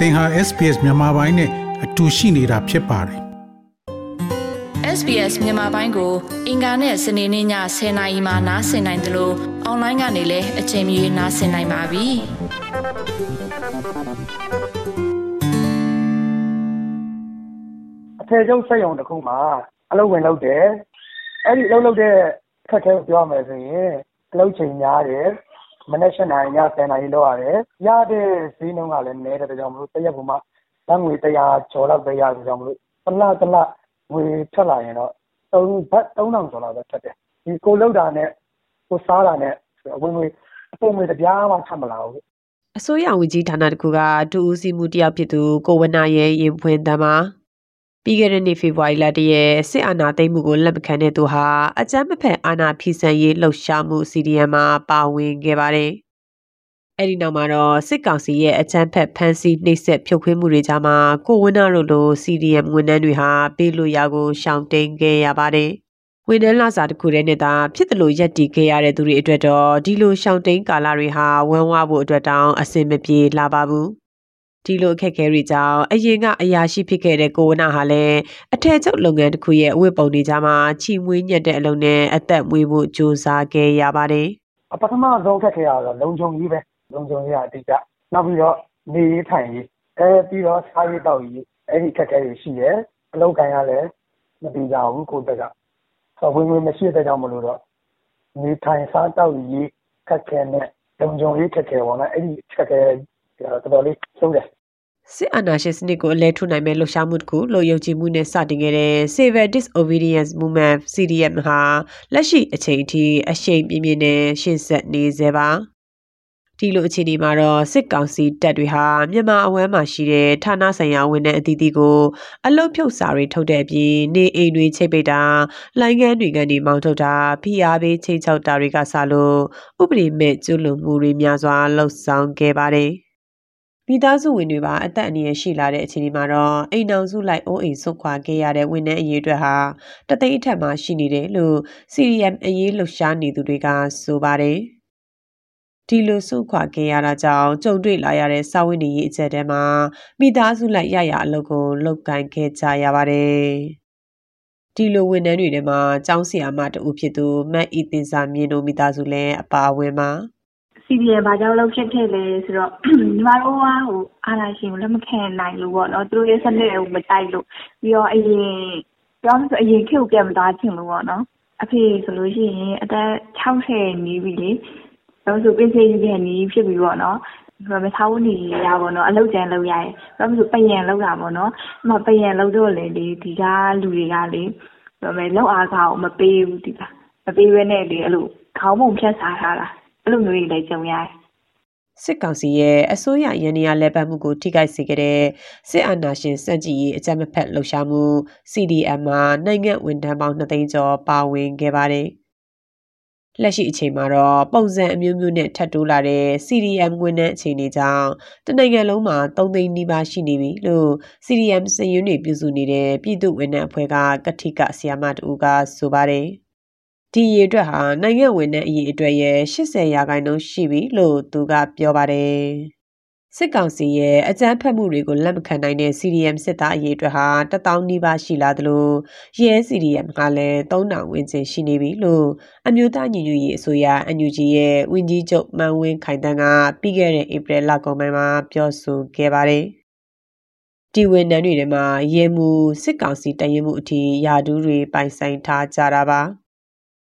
သင်ဟာ SPS မြန်မာပိုင်းနဲ့အတူရှိနေတာဖြစ်ပါတယ် SBS မြန်မာပိုင်းကို အင်ကာနဲ့စနေနေ့ည10:00နာရီမှနားဆင်နိုင်တယ်လို့အွန်လိုင်းကနေလည်းအချိန်မီနားဆင်နိုင်ပါပြီအထည်ချုပ်စက်ရုံတစ်ခုမှာအလုပ်ဝင်လုပ်တယ်အဲ့ဒီအလုပ်လုပ်တဲ့ခက်ခဲကိုပြောရမယ်ဆိုရင်အလုပ်ချိန်များတယ် မနေ့7နာရီည10နာရီလောက်ရတယ် ရတဲ့ဈေးနှုန်းကလည်း နည်းတဲ့ကြောင့်မလို့ တရက်ကမှတန်းငွေ100ကျော်လောက်ပဲ ရတဲ့ကြောင့်မလို့တစ်လတစ်လငွေထွက်လာရင်တော့3ဘတ်3000ကျော်လောက်ပဲထွက်တယ်ဒီကိုလောက်တာနဲ့ ကိုစားတာနဲ့အဝင်ငွေ အပုံငွေ တပြားမှထွက်မလာဘူး အစိုးရဝန်ကြီးဌာနတစ်ခုကဒူဦးစီမှုတယောက်ဖြစ်သူ ကိုဝနာရဲ့ရင်ဖွင့်တမ်းမှာ ပြီးခဲ့တဲ့နှစ်ဖေဖော်ဝါရီလတည်းရဲ့စစ်အာဏာသိမ်းမှုကိုလက်မခံတဲ့သူဟာအကြမ်းမဖက်အာဏာဖီဆန်ရေးလှုပ်ရှားမှု CDM မှာပါဝင်ခဲ့ပါတယ်။အဲ့ဒီနောက်မှာတော့စစ်ကောင်စီရဲ့အကြမ်းဖက်ဖမ်းဆီးနှိပ်စက်ဖြုတ်ခွင်းမှုတွေကြားမှာကိုဝနာတို့လို CDM ဝန်ထမ်းတွေဟာပေးလို့ရကိုရှောင်တိန်ခဲ့ရပါတယ်။ဝန်ထမ်းလာစာတစ်ခုတည်းနဲ့သာဖြစ်တယ်လို့ရက်တီခဲ့ရတဲ့သူတွေအတွက်တော့ဒီလိုရှောင်တိန်ကာလတွေဟာဝမ်းဝါဖို့အတွက်တောင်အဆင်မပြေလာပါဘူး။ ဒီလိုအခက်အခဲတွေကြောင့်အရင်ကအရာရှိဖြစ်ခဲ့တဲ့ကိုဝနာဟာလည်းအထည်ချုပ်လုပ်ငန်းတစ်ခုရဲ့အဝတ်ပုံတွေကြားမှာချီမွေးညက်တဲ့အလုံးနဲ့အသက်မွေးဖို့ကြိုးစားခဲ့ရပါတယ်အပထမဆုံးခက်ခဲရတော့လုံခြုံရေးပဲလုံခြုံရေးကအတိအကျနောက်ပြီးတော့နေရေးထိုင်ရေးအဲပြီးတော့စားရေးတောက်ရေးအဲ့ဒီခက်ခဲတွေရှိတယ်အလုပ်ကိုင်ရလည်းမပြီးကြဘူးကိုယ့်ဘက်ကဆိုဝင်ဝင်မရှိတဲ့ကြောင့်မလို့တော့နေထိုင်စားတောက်ရေးခက်ခဲနဲ့လုံခြုံရေးခက်ခဲပေါ့နော်အဲ့ဒီခက်ခဲ တော်တော်လေးဆုံးတယ်စစ်အာဏာရှင်စနစ်ကိုအလဲထုနိုင်မဲ့လှုပ်ရှားမှုတစ်ခုလို့ယုံကြည်မှုနဲ့စတင်ခဲ့တဲ့ Civil Disobedience Movement CDM ဟာလက်ရှိအချိန်အထိအရှိန်ပြင်းပြင်းနဲ့ရှေ့ဆက်နေသေးပါဒီလိုအခြေအနေမှာတော့စစ်ကောင်စီတပ်တွေဟာမြန်မာအဝမ်းမှာရှိတဲ့ဌာနဆိုင်ရာဝန်ထမ်းအသီးသီးကိုအလုတ်ဖြုတ်စာတွေထုတ်တဲ့အပြင်နေအိမ်တွေချိတ်ပိတ်တာလိုင်းကန်းတွေကနေမောင်းထုတ်တာဖိအားပေးချိတ်ချောက်တာတွေကစလို့ဥပဒေမဲ့ကျူးလွန်မှုတွေများစွာလှုပ်ဆောင်ခဲ့ပါတယ် မိသားစုဝင်တွေပါ အသက်အန္တရာယ်ရှိလာတဲ့ အခြေအနေမှာတော့ အိမ်အောင်စုလိုက် အိုးအိမ်ဆုတ်ခွာခဲ့ရတဲ့ ဝန်ထမ်းအရေးအတွက်ဟာ တသိန်းအထက်မှာ ရှိနေတယ်လို့ CRM အရေး လှုပ်ရှားနေသူတွေက ဆိုပါတယ် ဒီလိုဆုတ်ခွာခဲ့ရတာကြောင့် ကြုံတွေ့လာရတဲ့ စာဝင်နေရေးအချက်တဲမှာ မိသားစုလိုက် ရရအလုပ်ကို လုပ်ကင်ခဲ့ကြရပါတယ် ဒီလို ဝန်ထမ်းတွေထဲမှာ ကျောင်းဆရာမတူဖြစ်သူမတ်ဤတင်စာမြင့်တို့ မိသားစုလည်း အပါအဝင်ပါ CDM ဘာကြောင့်လောက်ဖြစ်ခဲ့လဲဆိုတော့ညီမတို့ကဟိုအာနာရှင်ကိုလက်မခံနိုင်လို့ပေါ့နော်သူတို့ရဲ့စနစ်ကိုမတိုက်လို့ပြီးတော့အရင်ပြောမှဆိုအရင်ခေတ်ကိုပြန်မသွားချင်လို့ပေါ့နော်အဖေဆိုလို့ရှိရင်အသက်60နီးပြီလေတော့ဆိုပင်စေကြီးပြန်နီးဖြစ်ပြီပေါ့နော်ဘာမသားဝင်နေရပါတော့အလောက်ကျန်လောက်ရတယ်။ဘာလို့ဆိုပယံလောက်တာပေါ့နော်။အမပယံလောက်တော့လေဒီဒီကလူတွေကလေဘာမဲလောက်အားကောင်းမပေးဘူးဒီကမပေးဘဲနဲ့လေအဲ့လိုခေါင်းပုံဖြတ်စားထားတာ အဲ့လိုမျိုးတွေလည်းကြုံရတယ်စစ်ကောင်စီရဲ့အစိုးရရန်နေရလဲပတ်မှုကိုထိခိုက်စေခဲ့တဲ့စစ်အာဏာရှင်စန့်ကျင်ရေးအကြမ်းမဖက်လှုပ်ရှားမှု CDM မှာနိုင်ငံဝန်ထမ်းပေါင်း2သိန်းကျော်ပါဝင်ခဲ့ပါတယ်။လက်ရှိအချိန်မှာတော့ပုံစံအမျိုးမျိုးနဲ့ထပ်တိုးလာတဲ့ CDM ဝန်ထမ်းအခြေအနေကြောင့်တနိုင်ငံလုံးမှာ3သိန်းနီးပါးရှိနေပြီလို့ CDM စည်ရင်းတွေပြုစုနေတဲ့ပြည်သူ့ဝန်ထမ်းအဖွဲ့ကကတိကဆီယာမတူကဆိုပါတယ်။ ဒီအရေအတွက်ဟာနိုင်ငံဝင်တဲ့အရေးအတွက်ရဲ့80ရာခိုင်နှုန်းရှိပြီလို့သူကပြောပါတယ်။စစ်ကောင်စီရဲ့အကြမ်းဖက်မှုတွေကိုလက်မခံနိုင်တဲ့ CDM စစ်သားအရေးအတွက်ဟာ1000နီးပါးရှိလာသလိုရဲ CDM ကလည်း3000ဝန်းကျင်ရှိနေပြီလို့အမျိုးသားညီညွတ်ရေးအစိုးရ NUG ရဲ့ဝန်ကြီးချုပ်မန်ဝင်းခိုင်တန်းကပြီးခဲ့တဲ့ဧပြီလကုန်ပိုင်းမှာပြောဆိုခဲ့ပါတယ်။ဒီဝန်ထမ်းတွေထဲမှာရဲမှုစစ်ကောင်စီတရင်မှုအထိယာဒူးတွေပိုင်ဆိုင်ထားကြတာပါ။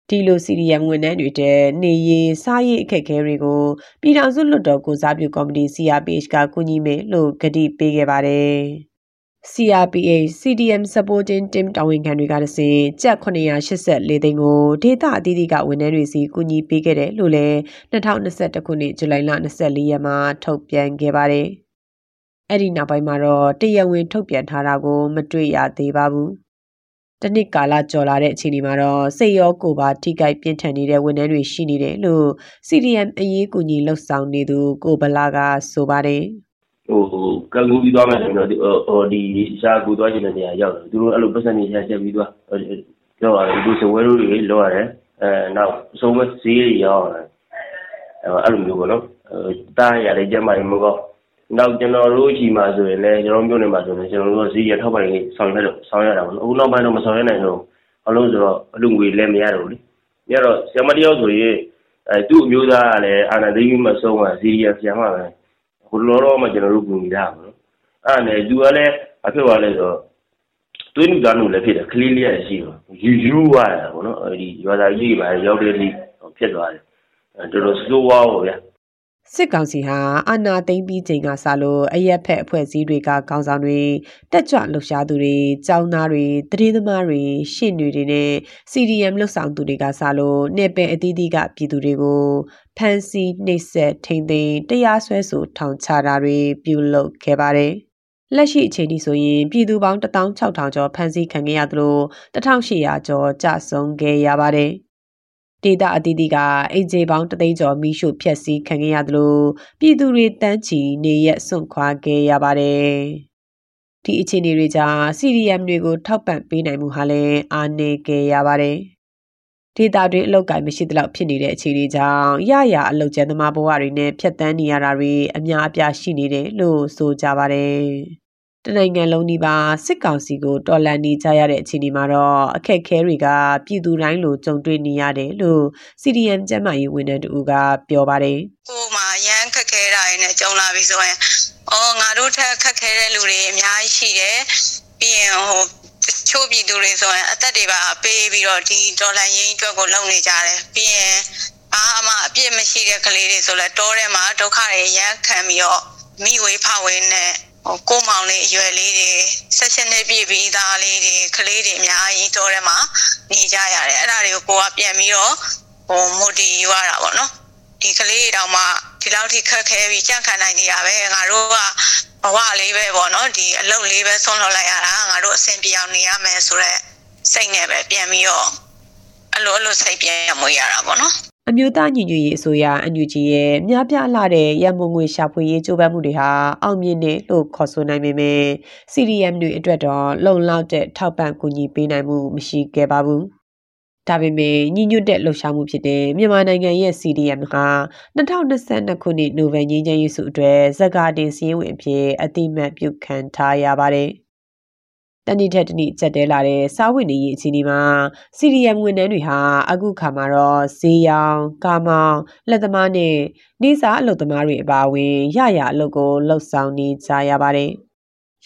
ဒီလို CDM ဝန်ထမ်းတွေတဲ့နေရေးစားရေးအခက်အခဲတွေကိုပြည်ထောင်စုလွှတ်တော်ကိုစားပြုကော်မတီ CRPH ကကူညီမယ်လို့ကတိပေးခဲ့ပါတယ်။ CRPH CDM Supporting Team တာဝန်ခံတွေကတစင်ကြက်984သိန်းကိုဒေတာအသီးသီးကဝန်ထမ်းတွေစီကူညီပေးခဲ့တယ်လို့လည်း2021ခုနှစ်ဇူလိုင်လ24ရက်မှာထုတ်ပြန်ခဲ့ပါတယ်။အဲ့ဒီနောက်ပိုင်းမှာတော့တရားဝင်ထုတ်ပြန်ထားတာကို မတွေ့ရသေးပါဘူး။ တနစ်ကာလကြော်လာတဲ့အခြေအနေမှာတော့စိတ်ရောကိုယ်ပါထိခိုက်ပြင်းထန်နေတဲ့ဝန်ထမ်းတွေရှိနေတယ်လို့ CDM အရေးကူညီလှုပ်ဆောင်နေသူကိုဗလာကဆိုပါတယ်ဟိုကကူပြီးသွားမယ်ဆိုတော့ဒီဟိုဒီရှားကူသွားခြင်းတဲ့နေရာရောက်တယ်သူတို့အဲ့လိုပတ်စံနေရှာချက်ပြီးသွားလောက်ရတယ်ဒီစဝဲတို့တွေလောက်ရတယ်အဲနောက်ဆုံးမဈေးတွေရောက်ရတယ်အဲ့လိုမျိုးပေါ့နော်တားရတယ်ကျမကြီးမကော နောက်ကျွန်တော်တို့ရှိမှာဆိုရင်လည်းကျွန်တော်မျိုးနေမှာဆိုရင်ကျွန်တော်တို့စီးရထောက်ပိုင်လေးဆောင်ရွက်တော့ဆောင်ရွက်တာပေါ့နော်အခုနောက်ပိုင်းတော့မဆောင်ရွက်နိုင်တော့အလုံးဆိုတော့အလူငွေလည်းမရတော့ဘူးလေညတော့ဆရာမတယောက်ဆိုရင်အဲသူ့အမျိုးသားကလည်းအာနာသိမ့်မဆုံးကစီးရဆရာမပဲဟိုလောလောမှကျွန်တော်တို့ကူညီတာပေါ့နော်အဲ့ဒါနဲ့သူကလည်းအဖြစ်သွားလဲဆိုတော့တွင်းလူသားလို့လည်းဖြစ်တယ်ကလေးလေးရရှိတော့ယူယူရတာပေါ့နော်အဲဒီရွာသားကြီးပါရောက်တဲ့နေ့ဖြစ်သွားတယ်တော်တော် slow ဝါပေါ့ဗျာ စစ်ကောင်စီဟာအာဏာသိမ်းပြီးချိန်ကစလို့အရက်ဖက်အဖွဲ့အစည်းတွေကခေါင်းဆောင်တွေတက်ကြွလှုပ်ရှားသူတွေចောင်းသားတွေတရေသမားတွေရှင့်တွေတွေနဲ့ CDM လှုပ်ဆောင်သူတွေကစလို့နေပယ်အသီးသီးကပြည်သူတွေကိုဖမ်းဆီးနှိပ်စက်ထိန်သိမ်းတရားစွဲဆိုထောင်ချတာတွေပြုလုပ်ခဲ့ပါတယ်လက်ရှိအချိန်ဒီဆိုရင်ပြည်သူပေါင်း16000ကျော်ဖမ်းဆီးခံခဲ့ရသလို1800ကျော်ကြာဆုံးခဲ့ရပါတယ် ဒေတာအသီးသီးကအိမ်ခြေပေါင်းတသိန်းကျော်မိရှုဖျက်ဆီးခံခဲ့ရသလိုပြည်သူတွေတန်းချီနေရက်စွန့်ခွာခဲ့ရပါတယ်။ဒီအခြေအနေတွေကြောင့် CDM တွေကိုထောက်ပံ့ပေးနိုင်မှုဟာလည်းအားနည်းခဲ့ရပါတယ်။ဒေတာတွေအလောက်ကိုင်မရှိသလောက်ဖြစ်နေတဲ့အခြေအနေကြောင့်ရရအလောက်ကျန်သမားဘဝတွေနဲ့ဖြတ်တန်းနေရတာတွေအများအပြားရှိနေတယ်လို့ဆိုကြပါတယ်။ တနိုင်ငံလုံးဒီပါစစ်ကောင်စီကိုတော်လှန်နေကြရတဲ့အခြေအနေမှာတော့အခက်ခဲတွေကပြည်သူတိုင်းလိုကြုံတွေ့နေရတယ်လို့ CDM ကျန်းမာရေးဝန်ထမ်းတူကပြောပါတယ်ကိုယ်မှာရမ်းခက်ခဲတာတွေနဲ့ကြုံလာပြီဆိုရင်အော်ငါတို့ထက်ခက်ခဲတဲ့လူတွေအများကြီးရှိတယ်ပြီးရင်ဟိုတချို့ပြည်သူတွေဆိုရင်အသက်တွေပါပေးပြီးတော့ဒီဒေါ်လာရင်းအတွက်ကိုလုပ်နေကြတယ်ပြီးရင်ဘာမှအပြစ်မရှိတဲ့ကလေးတွေဆိုလဲတောထဲမှာဒုက္ခတွေရမ်းခံပြီးတော့မိဝေးဖဝေးနဲ့ ဟိုကိုမောင်လေးအရွယ်လေးတွေဆက်ရှင်နေပြည့်ပြီးသားလေးတွေကလေးတွေအများကြီးတောထဲမှာနေကြရတယ်အဲ့ဒါတွေကိုကိုကပြန်ပြီးတော့ဟိုမိုတီယူရတာပေါ့နော်ဒီကလေးတွေတောင်မှဒီလောက်ထိခက်ခဲပြီးကြန့်ခံနိုင်နေရပဲငါတို့ကဘဝလေးပဲပေါ့နော်ဒီအလုပ်လေးပဲဆုံးလွတ်လိုက်ရတာငါတို့အဆင်ပြေအောင်နေရမယ်ဆိုတော့စိတ်နဲ့ပဲပြန်ပြီးတော့အလိုအလိုစိတ်ပြန်မွေးရတာပေါ့နော် အမျိုးသားညီညွတ်ရေးအစိုးရ NUG ရဲ့များပြားလာတဲ့ရန်မုံငွေရှာဖွေရေးကြိုးပမ်းမှုတွေဟာ အောင်မြင်တယ်လို့ခေါ်ဆိုနိုင်ပေမဲ့ CDM တွေအတွက်တော့လုံလောက်တဲ့ထောက်ပံ့ကူညီပေးနိုင်မှုမရှိခဲ့ပါဘူး။ဒါပေမဲ့ညီညွတ်တဲ့လှုပ်ရှားမှုဖြစ်တဲ့မြန်မာနိုင်ငံရဲ့ CDM ဟာ2022ခုနှစ်နိုဝင်ဘာငြိမ်းချမ်းရေးစုအတွက်ဇက်ကာတင်စည်းဝင်အဖြစ်အတိမတ်ပြုခံထားရပါတယ်။ တနေ့ထက်တနေ့ကြက်တဲလာတဲ့စားဝတ်နေရေးအခြေအနေမှာ CDM ဝန်ထမ်းတွေဟာအခုခါမှာတော့ဈေးရောင်ကားမောင်းလက်သမားနဲ့နေစာအလုပ်သမားတွေအပါအဝင်ရရအလုပ်ကိုလှုပ်ဆောင်နေကြရပါတယ်။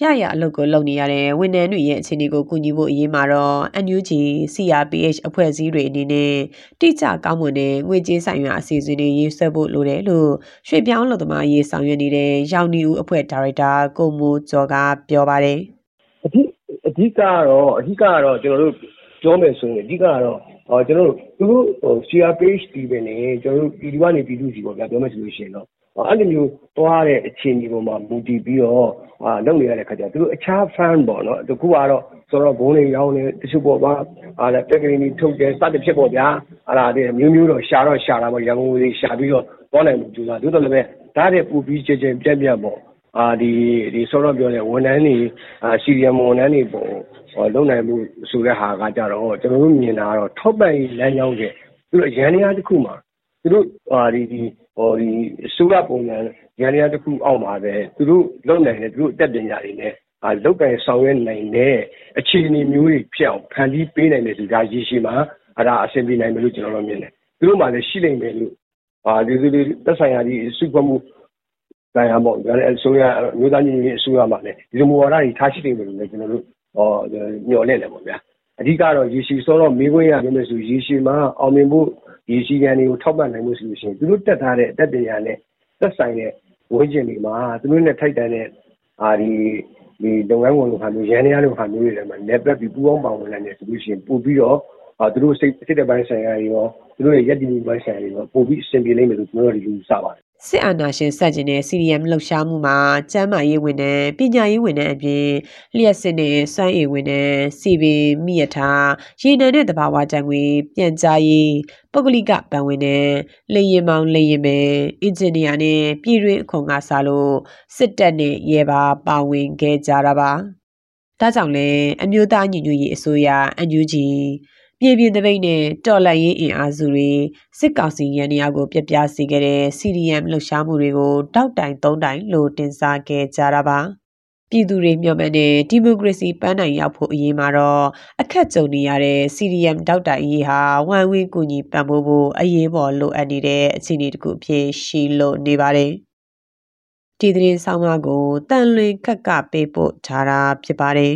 ရရအလုပ်ကိုလုပ်နေရတဲ့ဝန်ထမ်းတွေရဲ့အခြေအနေကိုကူညီဖို့အရေးမှာတော့ NUG CRPH အဖွဲ့အစည်းတွေအနေနဲ့တိကျကောင်းမွန်တဲ့ငွေကြေးဆိုင်ရာအစီအစဉ်တွေရေးဆွဲဖို့လိုတယ်လို့ရွှေပြောင်းအလုပ်သမားရေးဆောင်ရွက်နေတဲ့ရောင်နီဦးအဖွဲ့ဒါရိုက်တာကိုမိုးကျော်ကပြောပါတယ်။အဓိအ ဓိကကတော့အဓိကကတော့ကျွန်တော်တို့ပြောမယ်ဆိုရင်အဓိကကတော့ဟောကျွန်တော်တို့သူတို့ဟို share page တီးပဲနေကျွန်တော်တို့ပြည်သူကနေပြည်သူစီပေါ့ဗျာပြောမယ်ဆိုလို့ရှိရင်တော့အဲ့လိုမျိုးသွားတဲ့အခြေအနေပေါ်မှာမူတည်ပြီးတော့ဟာလုပ်နေရတဲ့ခါကျသူတို့အခြား fan ပေါ့နော်တခုကတော့ဆိုတော့ဘုံတွေရောင်းနေတချို့ပေါ့ဗျာဟာလည်းတက်ကလေးကြီးထုတ်တယ်စတဲ့ဖြစ်ပေါ့ဗျာအဲ့ဒါတည်းမျိုးမျိုးတော့ရှာတော့ရှာတာပေါ့ရန်ကုန်လေးရှာပြီးတော့သွားနိုင်မှုကြိုးစားသို့တော်လည်းပဲဒါတဲ့ပူပြီးချင်းချင်းပြက်ပြက်ပေါ့ အာဒီဒီဆောတော့ပြောတဲ့ဝန်ထမ်းတွေအာစီရီယမ်ဝန်ထမ်းတွေပေါ့ဟောလုံနိုင်မှုဆိုတဲ့ဟာကကြတော့ကျွန်တော်တို့မြင်တာကတော့ထောက်ပံ့ရေးလမ်းကြောင်းကျသူတို့ရန်ရာတစ်ခုမှာသူတို့ဟာဒီဒီဟောဒီစူရပုံစံရန်ရာတစ်ခုအောက်မှာပဲသူတို့လုံနိုင်တယ်သူတို့အသက်ပညာတွေနဲ့အာလောက်ကင်ဆောင်ရွက်နိုင်တဲ့အခြေအနေမျိုးတွေဖြစ်အောင်ဖန်တီးပေးနိုင်တယ်ဆိုတာရည်ရှိမှာအဲ့ဒါအဆင်ပြေနိုင်မယ်လို့ကျွန်တော်တို့မြင်တယ်သူတို့မှလည်းရှိနိုင်မယ်လို့ဟာဒီဒီသက်ဆိုင်ရာဒီစုဖွဲ့မှု တိုင်းရပေါ့ဒါလည်းအစိုးရမျိုးသားညီညွတ်ရေးအစိုးရမှာလည်း ဒီလိုမူဝါဒတွေ ထားရှိနေတယ်လို့လည်း ကျွန်တော်တို့ဟောညှော်လင့်တယ်ပေါ့ဗျာ အဓိကတော့ ရေရှည် စောတော့မေးခွင့်ရမယ်ဆို ရေရှည်မှာ အောင်မြင်ဖို့ ရေရှည်ရန်တွေကို ထောက်ပံ့နိုင်မှုဆိုလို့ရှိရင် သူတို့တက်ထားတဲ့ အတက်ပညာနဲ့ သက်ဆိုင်တဲ့ ဝန်းကျင်တွေမှာ သူတို့နဲ့ ထိုက်တန်တဲ့အာဒီဒီလုပ်ငန်းဝင်လိုဟာမျိုးရန်ရလိုဟာမျိုးတွေလည်းမှာလက်ပတ်ပြီး ပူးပေါင်းပါဝင်နိုင်တယ်ဆိုလို့ရှိရင် ပို့ပြီးတော့အာသူတို့စိတ်စိတ်တဲ့ပိုင်းဆိုင်ရာတွေရော သူတို့ရဲ့ရည်တည်မှုပိုင်းဆိုင်ရာတွေရော ပို့ပြီး အဆင်ပြေနိုင်မယ်လို့ ကျွန်တော်တို့ဒီလိုစပါတယ် စစ်အာဏာရှင်စတင်တဲ့ CDM လှုပ်ရှားမှုမှာကျန်းမာရေးဝန်ထမ်းပညာရေးဝန်ထမ်းအပြင်လျှက်စစ်နဲ့စွမ်းအင်ဝန်ထမ်းစီပင်မိယထားရေနံနဲ့တဘာဝတံငွေပြန်ကြားရေးပုဂ္ဂလိကပန်ဝင်တဲ့လေရင်မောင်လေရင်ပဲအင်ဂျင်နီယာနဲ့ပြည်တွင်းအခွန်ကစားလို့စစ်တပ်နဲ့ရဲပါပါဝင်ခဲ့ကြတာပါဒါကြောင့်လဲအမျိုးသားညီညွတ်ရေးအစိုးရ NUG မြေပြင်တပိတ်နဲ့တော်လှန်ရေးအင်အားစုတွေစစ်ကောင်စီရန်နေရာကိုပြပြစေခဲ့တဲ့ CDM လှုပ်ရှားမှုတွေကိုတောက်တိုင်သုံးတိုင်လို့တင်စားခဲ့ကြတာပါပြည်သူတွေမျှော်မှန်းတဲ့ဒီမိုကရေစီပန်းတိုင်ရောက်ဖို့အရေးမှာတော့အခက်ကြုံနေရတဲ့ CDM တောက်တိုင်ရေးဟာဝမ်ဝင်းကူညီပံ့ပိုးဖို့အရေးပေါ်လိုအပ်နေတဲ့အခြေအနေတစ်ခုအဖြစ်ရှိလို့နေပါတယ်ဒီသတင်းဆောင်မကိုတန်လွင်ခက်ကပေးပို့ထားတာဖြစ်ပါတယ်